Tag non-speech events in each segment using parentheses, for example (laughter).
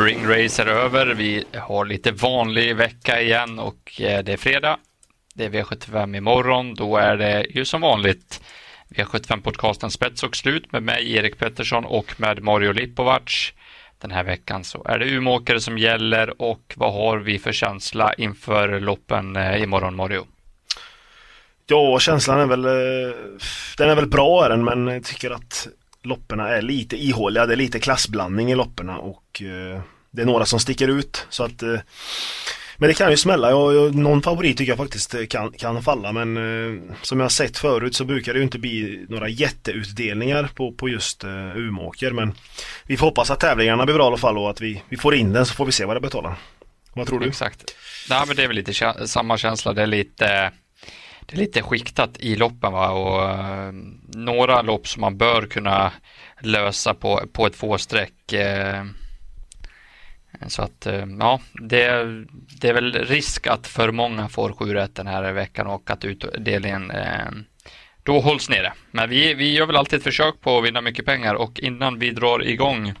Spring Race är över. Vi har lite vanlig vecka igen och eh, det är fredag. Det är V75 imorgon. Då är det ju som vanligt V75-podcasten Spets och slut med mig Erik Pettersson och med Mario Lipovac. Den här veckan så är det Umeåkare som gäller och vad har vi för känsla inför loppen eh, imorgon Mario? Ja, känslan är väl, eh, den är väl bra är den, men jag tycker att loppen är lite ihåliga. Det är lite klassblandning i loppen och eh, det är några som sticker ut. Så att, eh, men det kan ju smälla. Jag, jag, någon favorit tycker jag faktiskt eh, kan, kan falla men eh, som jag sett förut så brukar det ju inte bli några jätteutdelningar på, på just eh, Umeåker. Men vi får hoppas att tävlingarna blir bra i alla fall och att vi, vi får in den så får vi se vad det betalar. Vad tror du? Exakt. Nej, men det är väl lite samma känsla. Det är lite det är lite skiktat i loppen va? och uh, några lopp som man bör kunna lösa på, på ett fåsträck. Uh, eh, så att uh, ja, det, det är väl risk att för många får sju rätt den här veckan och att utdelningen då hålls nere. Men vi, vi gör väl alltid ett försök på att vinna mycket pengar och innan vi drar igång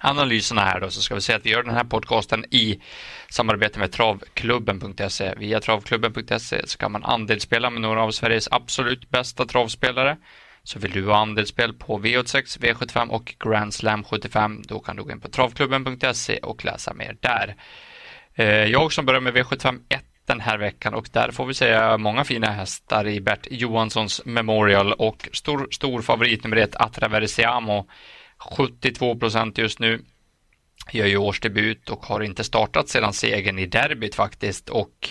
analyserna här då så ska vi säga att vi gör den här podcasten i samarbete med travklubben.se. Via travklubben.se så kan man andelsspela med några av Sveriges absolut bästa travspelare. Så vill du ha andelsspel på V86, V75 och Grand Slam 75 då kan du gå in på travklubben.se och läsa mer där. Eh, jag som börjar med V75 1 den här veckan och där får vi säga många fina hästar i Bert Johanssons Memorial och stor, stor favorit nummer ett Atraversiamo 72 procent just nu. Gör ju årsdebut och har inte startat sedan segern i derbyt faktiskt och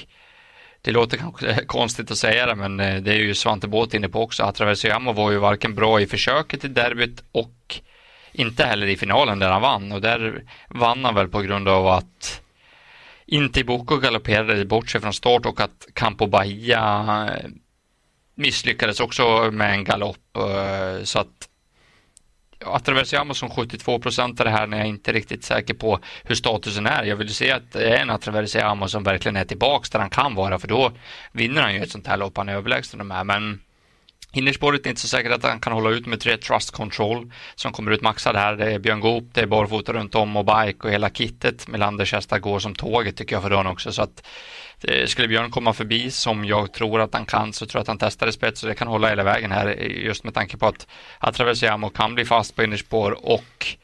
det låter kanske konstigt att säga det men det är ju Svante Båth inne på också. Atraversiamo var ju varken bra i försöket i derbyt och inte heller i finalen där han vann och där vann han väl på grund av att inte Boko galopperade bort sig från start och att Campo Bahia misslyckades också med en galopp så att Atraversiamo som 72 procent av det här när jag inte är riktigt säker på hur statusen är. Jag vill se att det är en Atraversiamo som verkligen är tillbaks där han kan vara för då vinner han ju ett sånt här lopp. Han är överlägsen de här men innerspåret är inte så säkert att han kan hålla ut med tre Trust Control som kommer ut maxad här. Det är Björn Goop, det är barfota runt om och bike och hela kittet. Melanders hästar går som tåget tycker jag för dagen också så att Eh, skulle Björn komma förbi som jag tror att han kan så tror jag att han testar i spets och det kan hålla hela vägen här eh, just med tanke på att Atravesiamo kan bli fast på innerspår och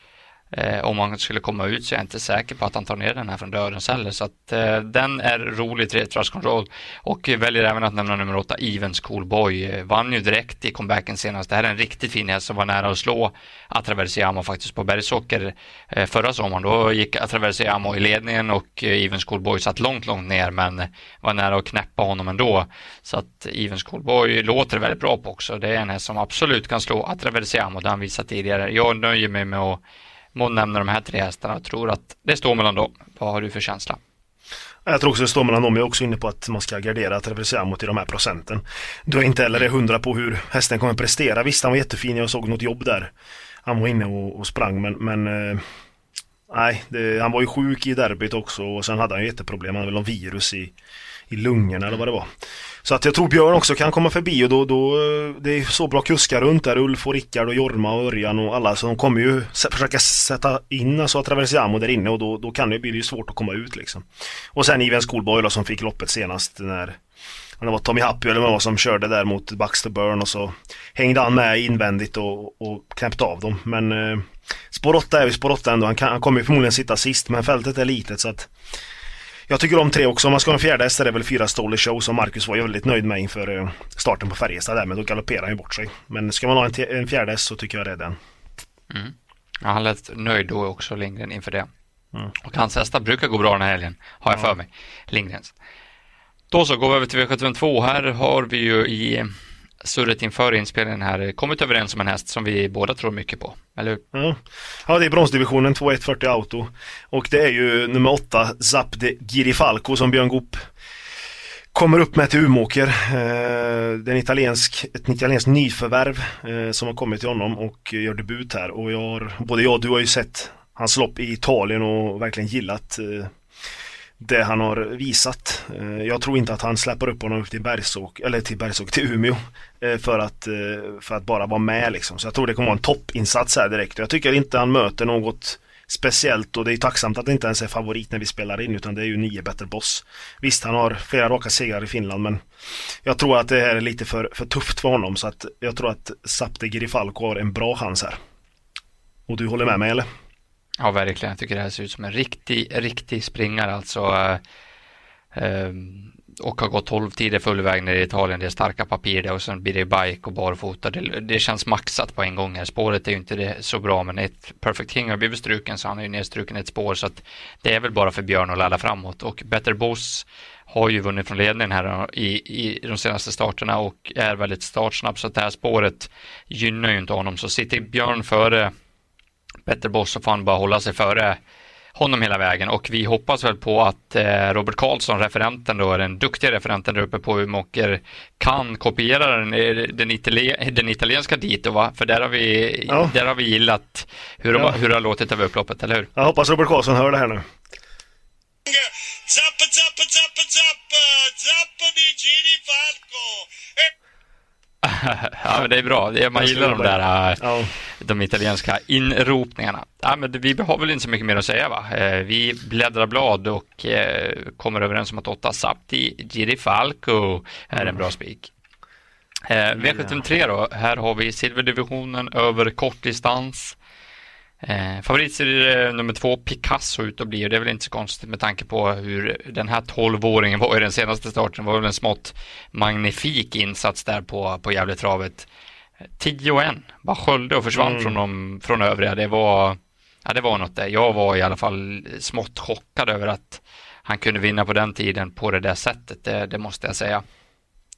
Eh, om han skulle komma ut så är jag inte säker på att han tar ner den här från dödens heller. Så att eh, den är rolig, tre control. och väljer även att nämna nummer åtta, Even Schoolboy. Eh, vann ju direkt i comebacken senast. Det här är en riktigt fin häst som var nära att slå Atraversiamo faktiskt på Bergsåker eh, förra sommaren. Då gick Atraversiamo i ledningen och eh, Even Schoolboy satt långt, långt ner men var nära att knäppa honom ändå. Så att eh, Even Schoolboy låter väldigt bra på också. Det är en häst som absolut kan slå Atraversiamo, det har han visat tidigare. Jag nöjer mig med att må nämner de här tre hästarna och tror att det står mellan dem. Vad har du för känsla? Jag tror också det står mellan dem. Jag är också inne på att man ska gardera mot i de här procenten. Du är inte heller hundra på hur hästen kommer prestera. Visst, han var jättefin. Jag såg något jobb där. Han var inne och, och sprang, men, men eh, nej, det, han var ju sjuk i derbyt också och sen hade han ju jätteproblem. Han hade väl någon virus i, i lungorna eller vad det var. Så att jag tror Björn också kan komma förbi och då, då det är så bra kuskar runt där. Ulf och Rickard och Jorma och Örjan och alla. Så de kommer ju försöka sätta in alltså Traversiamo där inne och då, då kan det bli svårt att komma ut liksom. Och sen Ivan Schoolboy då, som fick loppet senast när det var Tommy Happy eller vad som körde där mot Baxter Burn och så hängde han med invändigt och, och knäppte av dem. Men eh, spår 8 är ju spår 8 ändå. Han, kan, han kommer ju förmodligen sitta sist men fältet är litet så att jag tycker om tre också. Om man ska ha en fjärde häst är det väl fyra Stolly Show som Marcus var ju väldigt nöjd med inför eh, starten på Färjestad där men då galopperar han ju bort sig. Men ska man ha en, en fjärde häst så tycker jag det är den. Mm. Ja, han lät nöjd då också Lindgren inför det. Mm. Och hans hästar brukar gå bra den här helgen, har jag ja. för mig. Lindgrens. Då så går vi över till V752. Här har vi ju i surret inför inspelningen här eh, kommit överens om en häst som vi båda tror mycket på, eller hur? Ja, ja det är bronsdivisionen 2140 Auto och det är ju nummer 8 Zap de Girifalco som Björn Goop kommer upp med till Umåker. Eh, det är en italiensk, ett italienskt nyförvärv eh, som har kommit till honom och gör debut här och jag har, både jag och du har ju sett hans lopp i Italien och verkligen gillat det han har visat. Eh, jag tror inte att han släpper upp honom upp till Bergsåk, eller till Bergsåk, till Umeå. Eh, för att, eh, för att bara vara med liksom. Så jag tror det kommer vara en toppinsats här direkt. Jag tycker inte han möter något speciellt och det är tacksamt att det inte ens är favorit när vi spelar in utan det är ju nio bättre Boss. Visst, han har flera raka segrar i Finland men jag tror att det här är lite för, för tufft för honom så att jag tror att Sapte Girifalko har en bra chans här. Och du håller med mig eller? Ja, verkligen. Jag tycker det här ser ut som en riktig, riktig springare alltså. Eh, eh, och har gått 12 tider full väg ner i Italien. Det är starka papper där och sen blir det bike och barfota. Det, det känns maxat på en gång här. Spåret är ju inte det så bra men ett Perfect King har blivit struken så han är ju nedstruken ett spår så att det är väl bara för Björn att ladda framåt och Better Boss har ju vunnit från ledningen här i, i de senaste starterna och är väldigt startsnabb så att det här spåret gynnar ju inte honom så sitter Björn före Better Boss så får han bara hålla sig före honom hela vägen och vi hoppas väl på att eh, Robert Karlsson, referenten då, den duktiga referenten där uppe på Umeåker kan kopiera den, eh, den, itali den italienska dito va? För där har vi, ja. där har vi gillat hur, ja. hur det har låtit över upploppet, eller hur? Jag hoppas Robert Karlsson hör det här nu. Zappa, zappa, zappa, zappa, zappa di Gini Falco. Ja, men det är bra. Man gillar de där ja. de italienska inropningarna. Ja, men vi har väl inte så mycket mer att säga va? Eh, vi bläddrar blad och eh, kommer överens om att 8 Sapti Girifalco är en bra spik. Eh, V73 då, här har vi silverdivisionen över kortdistans. Eh, Favoritserie nummer två, Picasso ut och blir. Det är väl inte så konstigt med tanke på hur den här tolvåringen var i den senaste starten. Det var väl en smått magnifik insats där på, på Gävletravet. 10 och 1, bara sköljde och försvann mm. från, de, från övriga. Det var, ja, det var något där. Jag var i alla fall smått chockad över att han kunde vinna på den tiden på det där sättet. Det, det måste jag säga.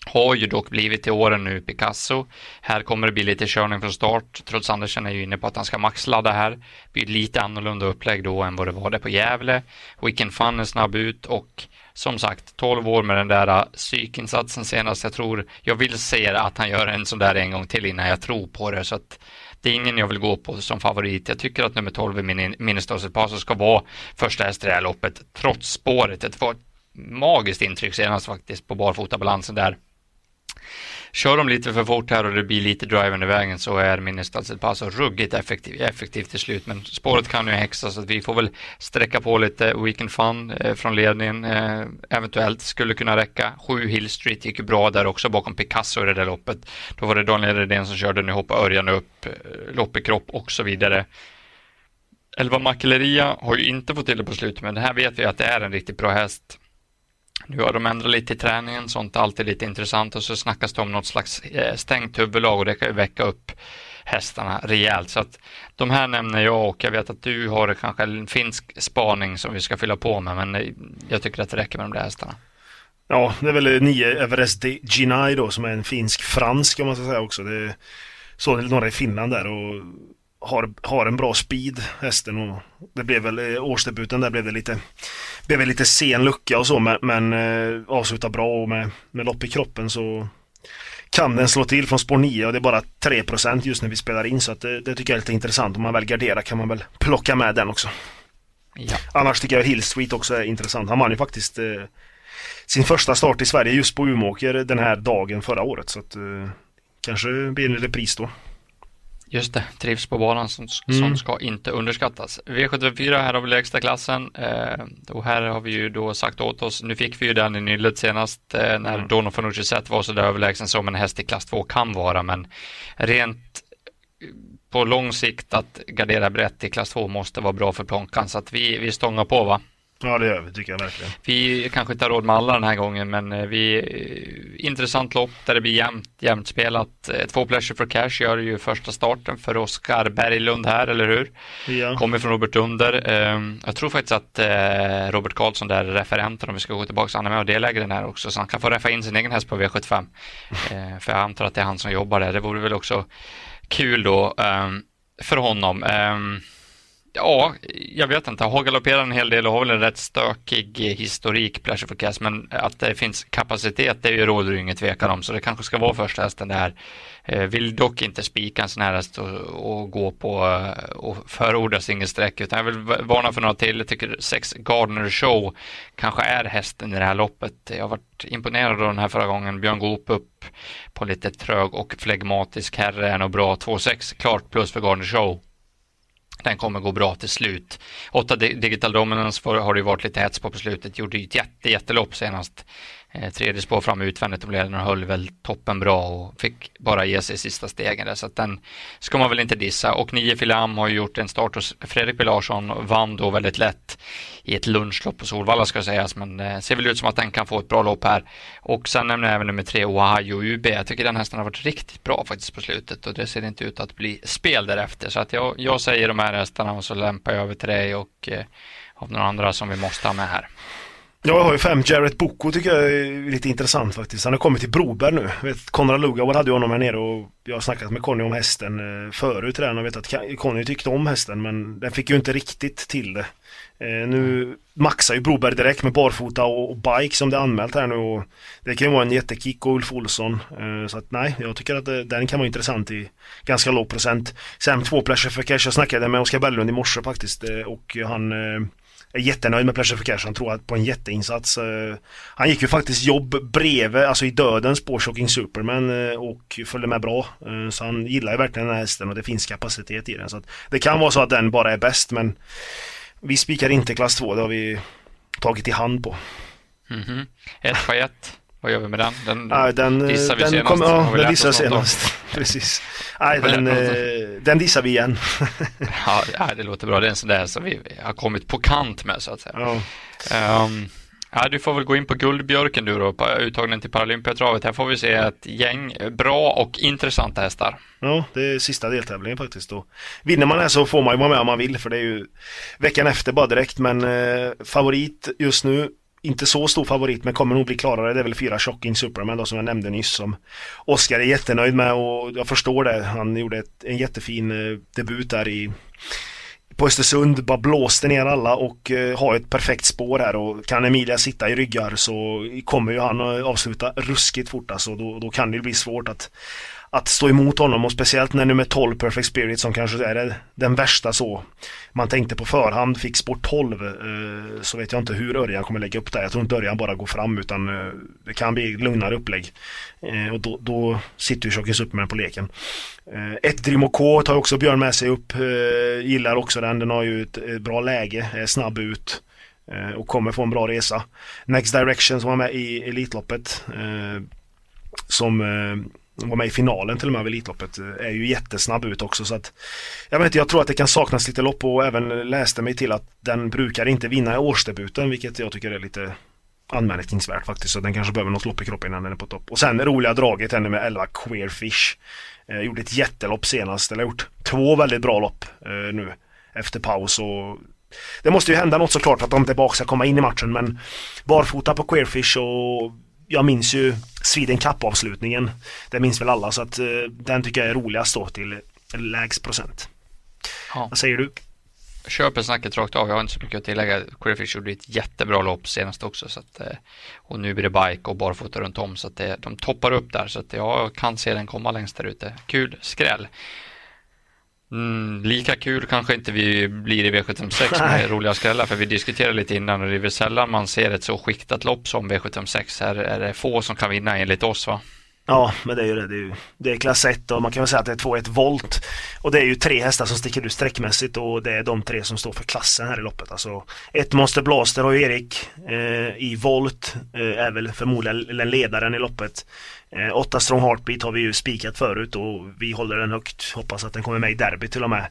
Har ju dock blivit till åren nu Picasso. Här kommer det bli lite körning från start. Trots Andersen är ju inne på att han ska maxladda här. Det blir lite annorlunda upplägg då än vad det var där på Gävle. Weekend Fun är snabb ut och som sagt 12 år med den där äh, psykinsatsen senast. Jag tror, jag vill se att han gör en sån där en gång till innan jag tror på det. Så att det är ingen jag vill gå på som favorit. Jag tycker att nummer 12 i min Minnesdagspasso ska vara första häst i det här loppet trots spåret. Det var ett magiskt intryck senast faktiskt på barfotabalansen där. Kör de lite för fort här och det blir lite driven i vägen så är Ministad alltså El Paso ruggigt effektiv, effektivt till slut. Men spåret kan ju häxa så att vi får väl sträcka på lite Weekend Fun eh, från ledningen. Eh, eventuellt skulle kunna räcka. 7 Hill Street gick ju bra där också bakom Picasso i det där loppet. Då var det Daniel Redén som körde, nu hoppar Örjan upp, eh, lopp i kropp och så vidare. Elva Makileria har ju inte fått till det på slutet men här vet vi att det är en riktigt bra häst. Nu har de ändrat lite i träningen, sånt är alltid lite intressant och så snackas det om något slags eh, stängt huvudlag och det kan ju väcka upp hästarna rejält. Så att de här nämner jag och jag vet att du har kanske en finsk spaning som vi ska fylla på med men eh, jag tycker att det räcker med de där hästarna. Ja, det är väl nio Everest Ginai då som är en finsk-fransk om man ska säga också. Det såg några i Finland där och har, har en bra speed hästen och det blev väl eh, årsdebuten där blev det lite blev lite sen lucka och så men, men eh, avslutar bra och med, med lopp i kroppen så kan den slå till från spår 9 och det är bara 3% just när vi spelar in så att det, det tycker jag är lite intressant. Om man väl garderar kan man väl plocka med den också. Ja. Annars tycker jag Hill Street också är intressant. Han vann ju faktiskt eh, sin första start i Sverige just på Umeåker den här dagen förra året så att eh, kanske blir en repris då. Just det, trivs på banan som, mm. som ska inte underskattas. V74 här har vi lägsta klassen eh, och här har vi ju då sagt åt oss, nu fick vi ju den i nyllet senast eh, när mm. Dono Fanucci sett var så där överlägsen som en häst i klass 2 kan vara men rent på lång sikt att gardera brett i klass 2 måste vara bra för plånkan så att vi, vi stångar på va? Ja det gör vi, tycker jag verkligen. Vi kanske inte har råd med alla den här gången men eh, vi eh, intressant lopp där det blir jämnt, jämnt spelat. Eh, två Pleasure for Cash gör ju första starten för Oskar Berglund här, eller hur? Ja. Kommer från Robert Under. Ehm, jag tror faktiskt att Robert Karlsson där, referenten om vi ska gå tillbaka, han är med och deläger den här också så han kan få räffa in sin egen häst på V75. (laughs) för jag antar att det är han som jobbar där. Det vore väl också kul då ehm, för honom. Ja, jag vet inte. Har galopperat en hel del och har väl en rätt stökig historik, Pleasure for Cast, men att det finns kapacitet, det råder råder ju ingen tvekan om, så det kanske ska vara första hästen där. Eh, vill dock inte spika en sån här häst och, och gå på eh, och förorda singelsträck, utan jag vill varna för några till. Jag tycker sex Gardner Show kanske är hästen i det här loppet. Jag har varit imponerad av den här förra gången. Björn Goop upp på lite trög och flegmatisk herre är nog bra. 2-6 klart plus för Gardner Show den kommer gå bra till slut. 8 Digital Dominance har det ju varit lite hets på på slutet, gjorde ju ett jätte, jättelopp senast Eh, tredje spår fram utvändigt och ledaren höll väl toppen bra och fick bara ge sig sista stegen där så att den ska man väl inte dissa. Och nio Filam har ju gjort en start hos Fredrik B Larsson vann då väldigt lätt i ett lunchlopp på Solvalla ska sägas. Men det eh, ser väl ut som att den kan få ett bra lopp här. Och sen nämner jag även nummer tre Ohio UB jag tycker den hästen har varit riktigt bra faktiskt på slutet och det ser inte ut att bli spel därefter. Så att jag, jag säger de här hästarna och så lämpar jag över till dig och eh, av några andra som vi måste ha med här. Jag har ju fem. Jarrett Boko tycker jag är lite intressant faktiskt. Han har kommit till Broberg nu. Vet, Konrad Lugauer hade ju honom här nere och jag har snackat med Conny om hästen eh, förut redan och vet att Conny tyckte om hästen men den fick ju inte riktigt till det. Eh, nu maxar ju Broberg direkt med barfota och, bike som det är anmält här nu och det kan ju vara en jättekick och Ulf Olsson. Eh, så att nej, jag tycker att den kan vara intressant i ganska låg procent. Sen två Pleasure för Cash, jag snackade med Oskar Bellund i morse faktiskt och han är jättenöjd med Pleasure for Cash. Han tror på en jätteinsats. Eh, han gick ju faktiskt jobb bredvid, alltså i dödens på Shocking Superman eh, och följde med bra. Eh, så han gillar ju verkligen den här hästen och det finns kapacitet i den. Så det kan vara så att den bara är bäst men vi spikar inte klass 2, det har vi tagit i hand på. Mm -hmm. 1 på 1. Vad gör vi med den? Den, ja, den dissar vi den senast. Kom, ja, den dissar senast. (laughs) Precis. Nej, den, eh, den dissar vi igen. (laughs) ja, det låter bra. Det är en sån där som vi har kommit på kant med så att säga. Ja. Um, ja, du får väl gå in på Guldbjörken du då, på uttagningen till Paralympiatravet. Här får vi se ett gäng bra och intressanta hästar. Ja, det är sista deltävlingen faktiskt. Då. Vinner man här så får man ju vara med om man vill, för det är ju veckan efter bara direkt. Men eh, favorit just nu inte så stor favorit men kommer nog bli klarare. Det är väl fyra Shocking Superman då som jag nämnde nyss som Oskar är jättenöjd med och jag förstår det. Han gjorde ett, en jättefin eh, debut där i på Östersund, bara blåste ner alla och eh, har ett perfekt spår här och kan Emilia sitta i ryggar så kommer ju han eh, avsluta ruskigt fort alltså. Då, då kan det bli svårt att att stå emot honom och speciellt när nummer 12 Perfect Spirit som kanske är den värsta så man tänkte på förhand fick spår 12 eh, så vet jag inte hur Örjan kommer lägga upp det. Jag tror inte Örjan bara går fram utan eh, det kan bli lugnare upplägg. Eh, och då, då sitter ju Tjockis upp med på leken. Eh, ett Dream K tar också Björn med sig upp. Eh, gillar också den. Den har ju ett bra läge, är snabb ut eh, och kommer få en bra resa. Next Direction som var med i Elitloppet som Mm. var med i finalen till och med av Elitloppet, eh, är ju jättesnabb ut också så att Jag vet inte, jag tror att det kan saknas lite lopp och även läste mig till att den brukar inte vinna i årsdebuten vilket jag tycker är lite anmärkningsvärt faktiskt så den kanske behöver något lopp i kroppen innan den är på topp. Och sen roliga draget henne med 11 Queerfish. Eh, gjorde ett jättelopp senast, eller gjort två väldigt bra lopp eh, nu efter paus och det måste ju hända något såklart att de tillbaka ska komma in i matchen men barfota på Queerfish och jag minns ju Sweden Cup-avslutningen. Det minns väl alla så att uh, den tycker jag är roligast då till lägst procent. Ja. Vad säger du? Köper snacket rakt av. Jag har inte så mycket att tillägga. Queerfish gjorde ett jättebra lopp senast också. Så att, eh, och nu blir det bike och barfota runt om. Så att det, de toppar upp där. Så att jag kan se den komma längst där ute. Kul skräll. Mm, lika kul kanske inte vi blir i V756 (laughs) med roliga skrällar för vi diskuterade lite innan och det är väl sällan man ser ett så skiktat lopp som V756. Här är det få som kan vinna enligt oss va? Ja, men det är ju det. Det är, ju, det är klass 1 och man kan väl säga att det är 2-1 volt. Och det är ju tre hästar som sticker ut sträckmässigt och det är de tre som står för klassen här i loppet. Alltså ett Monster Blaster har ju Erik eh, i volt eh, är väl förmodligen ledaren i loppet. Eh, åtta Strong Heartbeat har vi ju spikat förut och vi håller den högt. Hoppas att den kommer med i derby till och med.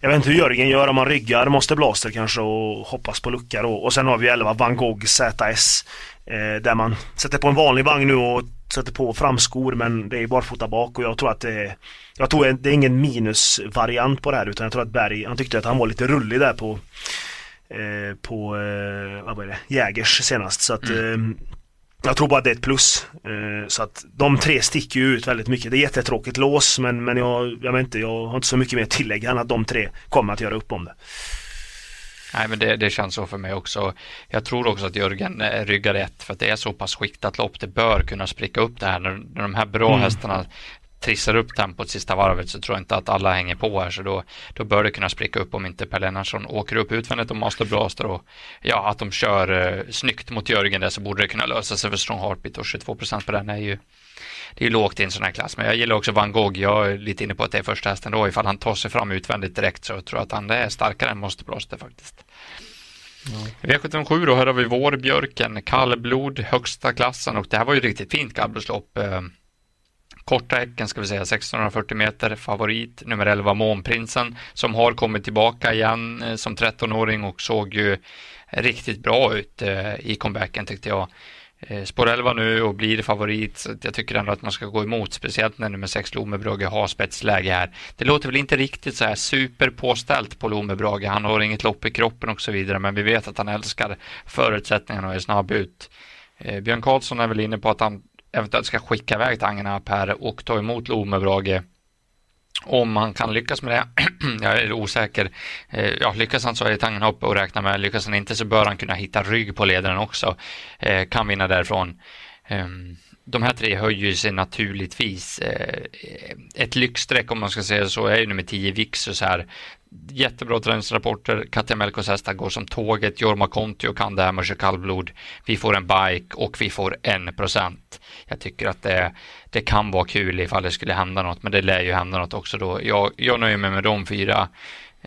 Jag vet inte hur Jörgen gör om han ryggar Monster Blaster kanske och hoppas på lucka då. Och sen har vi 11 Van Gogh ZS. Eh, där man sätter på en vanlig vagn nu och sätter på framskor men det är barfota bak och jag tror att det är Jag tror att det är ingen minusvariant på det här utan jag tror att Berg, han tyckte att han var lite rullig där på eh, På, eh, vad var det, Jägers senast så att mm. eh, jag tror bara det är ett plus. Eh, så att de tre sticker ju ut väldigt mycket. Det är jättetråkigt lås men, men jag, jag vet inte, jag har inte så mycket mer tillägg än att de tre kommer att göra upp om det. Nej, men det, det, känns så för mig också. Jag tror också att Jörgen eh, ryggar rätt för att det är så pass skiktat lopp. Det bör kunna spricka upp det här när, när de här bra mm. hästarna trissar upp tempot sista varvet så tror jag inte att alla hänger på här så då, då bör det kunna spricka upp om inte Per Lennartsson åker upp utvändigt och Master Blaster och ja, att de kör eh, snyggt mot Jörgen där så borde det kunna lösa sig för Strong Heartbeat och 22% på den är ju det är lågt i en sån här klass. Men jag gillar också Van Gogh. Jag är lite inne på att det är första hästen då. Ifall han tar sig fram utvändigt direkt så tror jag att han är starkare än Måste Blåste faktiskt. Ja. V77 då, här har vi Vårbjörken, kallblod, högsta klassen och det här var ju riktigt fint kallblodslopp. Eh, korta häcken ska vi säga 1640 meter, favorit nummer 11 Månprinsen som har kommit tillbaka igen eh, som 13-åring och såg ju riktigt bra ut eh, i comebacken tyckte jag. Eh, spår 11 nu och blir favorit, så jag tycker ändå att man ska gå emot, speciellt när nummer 6 Lomebrage har spetsläge här. Det låter väl inte riktigt så här superpåställt på Lomebrage, han har inget lopp i kroppen och så vidare, men vi vet att han älskar förutsättningarna och är snabb ut. Eh, Björn Karlsson är väl inne på att han eventuellt ska skicka iväg Tangenap här och ta emot Lomebrage om han kan lyckas med det, (clears throat) jag är osäker. Eh, ja, lyckas han så är Tangenhop och räkna med. Lyckas han inte så bör han kunna hitta rygg på ledaren också. Eh, kan vinna därifrån. Ehm, de här tre höjer sig naturligtvis. Eh, ett lyxstreck om man ska säga så är ju nummer 10 Vixus här. Jättebra träningsrapporter. Katja Melkos hästar går som tåget. Jorma Kontio kan det här med kallblod. Vi får en bike och vi får en procent. Jag tycker att det, det kan vara kul ifall det skulle hända något, men det lär ju hända något också då. Jag, jag nöjer mig med de fyra.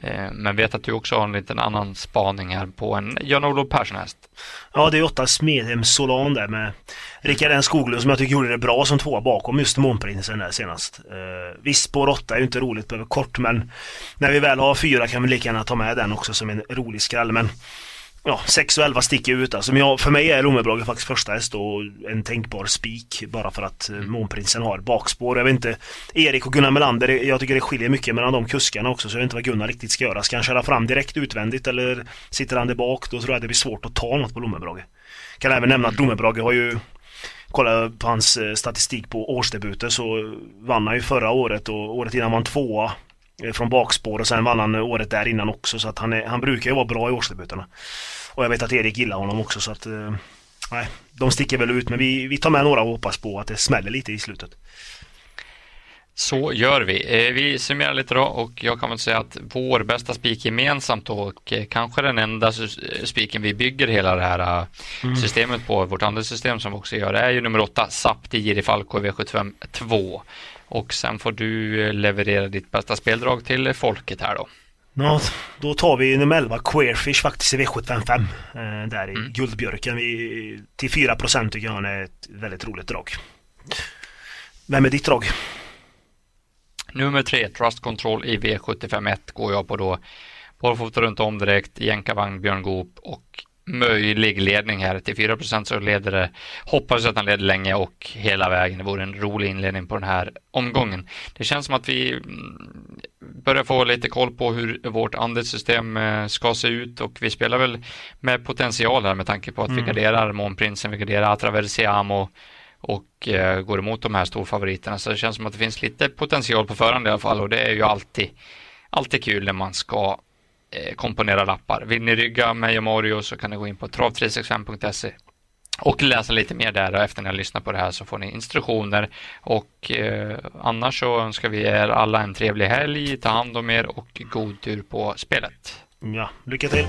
Eh, men vet att du också har en liten annan spaning här på en Jan-Olof Persson-häst. Ja, det är åtta Smedhem Solan där med Rickard N Skoglund som jag tycker gjorde det bra som två bakom just Månprinsen där senast. Eh, visst, spår åtta är ju inte roligt behöver kort men när vi väl har fyra kan vi lika gärna ta med den också som en rolig skräll. Men ja, 6 och 11 sticker ut alltså. Men jag, för mig är Lomebrage faktiskt första häst och en tänkbar spik bara för att mm. Månprinsen har bakspår. Jag vet inte, Erik och Gunnar Melander, jag tycker det skiljer mycket mellan de kuskarna också så jag vet inte vad Gunnar riktigt ska göra. Ska han köra fram direkt utvändigt eller sitter han där bak? Då tror jag det blir svårt att ta något på Lomebrage. Kan även nämna att Lomebrage har ju Kolla på hans eh, statistik på årsdebuter så vann han ju förra året och året innan var han tvåa från bakspår och sen vann han året där innan också så att han, är, han brukar ju vara bra i årsdebuterna. Och jag vet att Erik gillar honom också så att... Eh, nej, de sticker väl ut men vi, vi tar med några och hoppas på att det smäller lite i slutet. Så gör vi. Eh, vi summerar lite då och jag kan väl säga att vår bästa spik gemensamt och eh, kanske den enda spiken vi bygger hela det här mm. systemet på, vårt andra system som vi också gör, är ju nummer 8, Sapti Giri Falco V75 2. Och sen får du leverera ditt bästa speldrag till folket här då. Ja, då tar vi nummer 11, Queerfish faktiskt i V755. Eh, där i mm. Guldbjörken. Vi, till 4% tycker jag han är ett väldigt roligt drag. Vem är ditt drag? Nummer 3, Trust Control i V751 går jag på då. Bollfota runt om direkt, jänkarvagn, Björn Goop och möjlig ledning här till 4 så leder det. Hoppas att han leder länge och hela vägen. Det vore en rolig inledning på den här omgången. Det känns som att vi mm, börjar få lite koll på hur vårt andelssystem eh, ska se ut och vi spelar väl med potential här med tanke på att mm. vi garderar Månprinsen, vi garderar Atraversiamo och eh, går emot de här storfavoriterna. Så det känns som att det finns lite potential på förhand i alla fall och det är ju alltid, alltid kul när man ska komponera lappar. Vill ni rygga mig och Mario så kan ni gå in på trav365.se och läsa lite mer där och efter ni har lyssnat på det här så får ni instruktioner och eh, annars så önskar vi er alla en trevlig helg, ta hand om er och god tur på spelet. Ja, lycka till!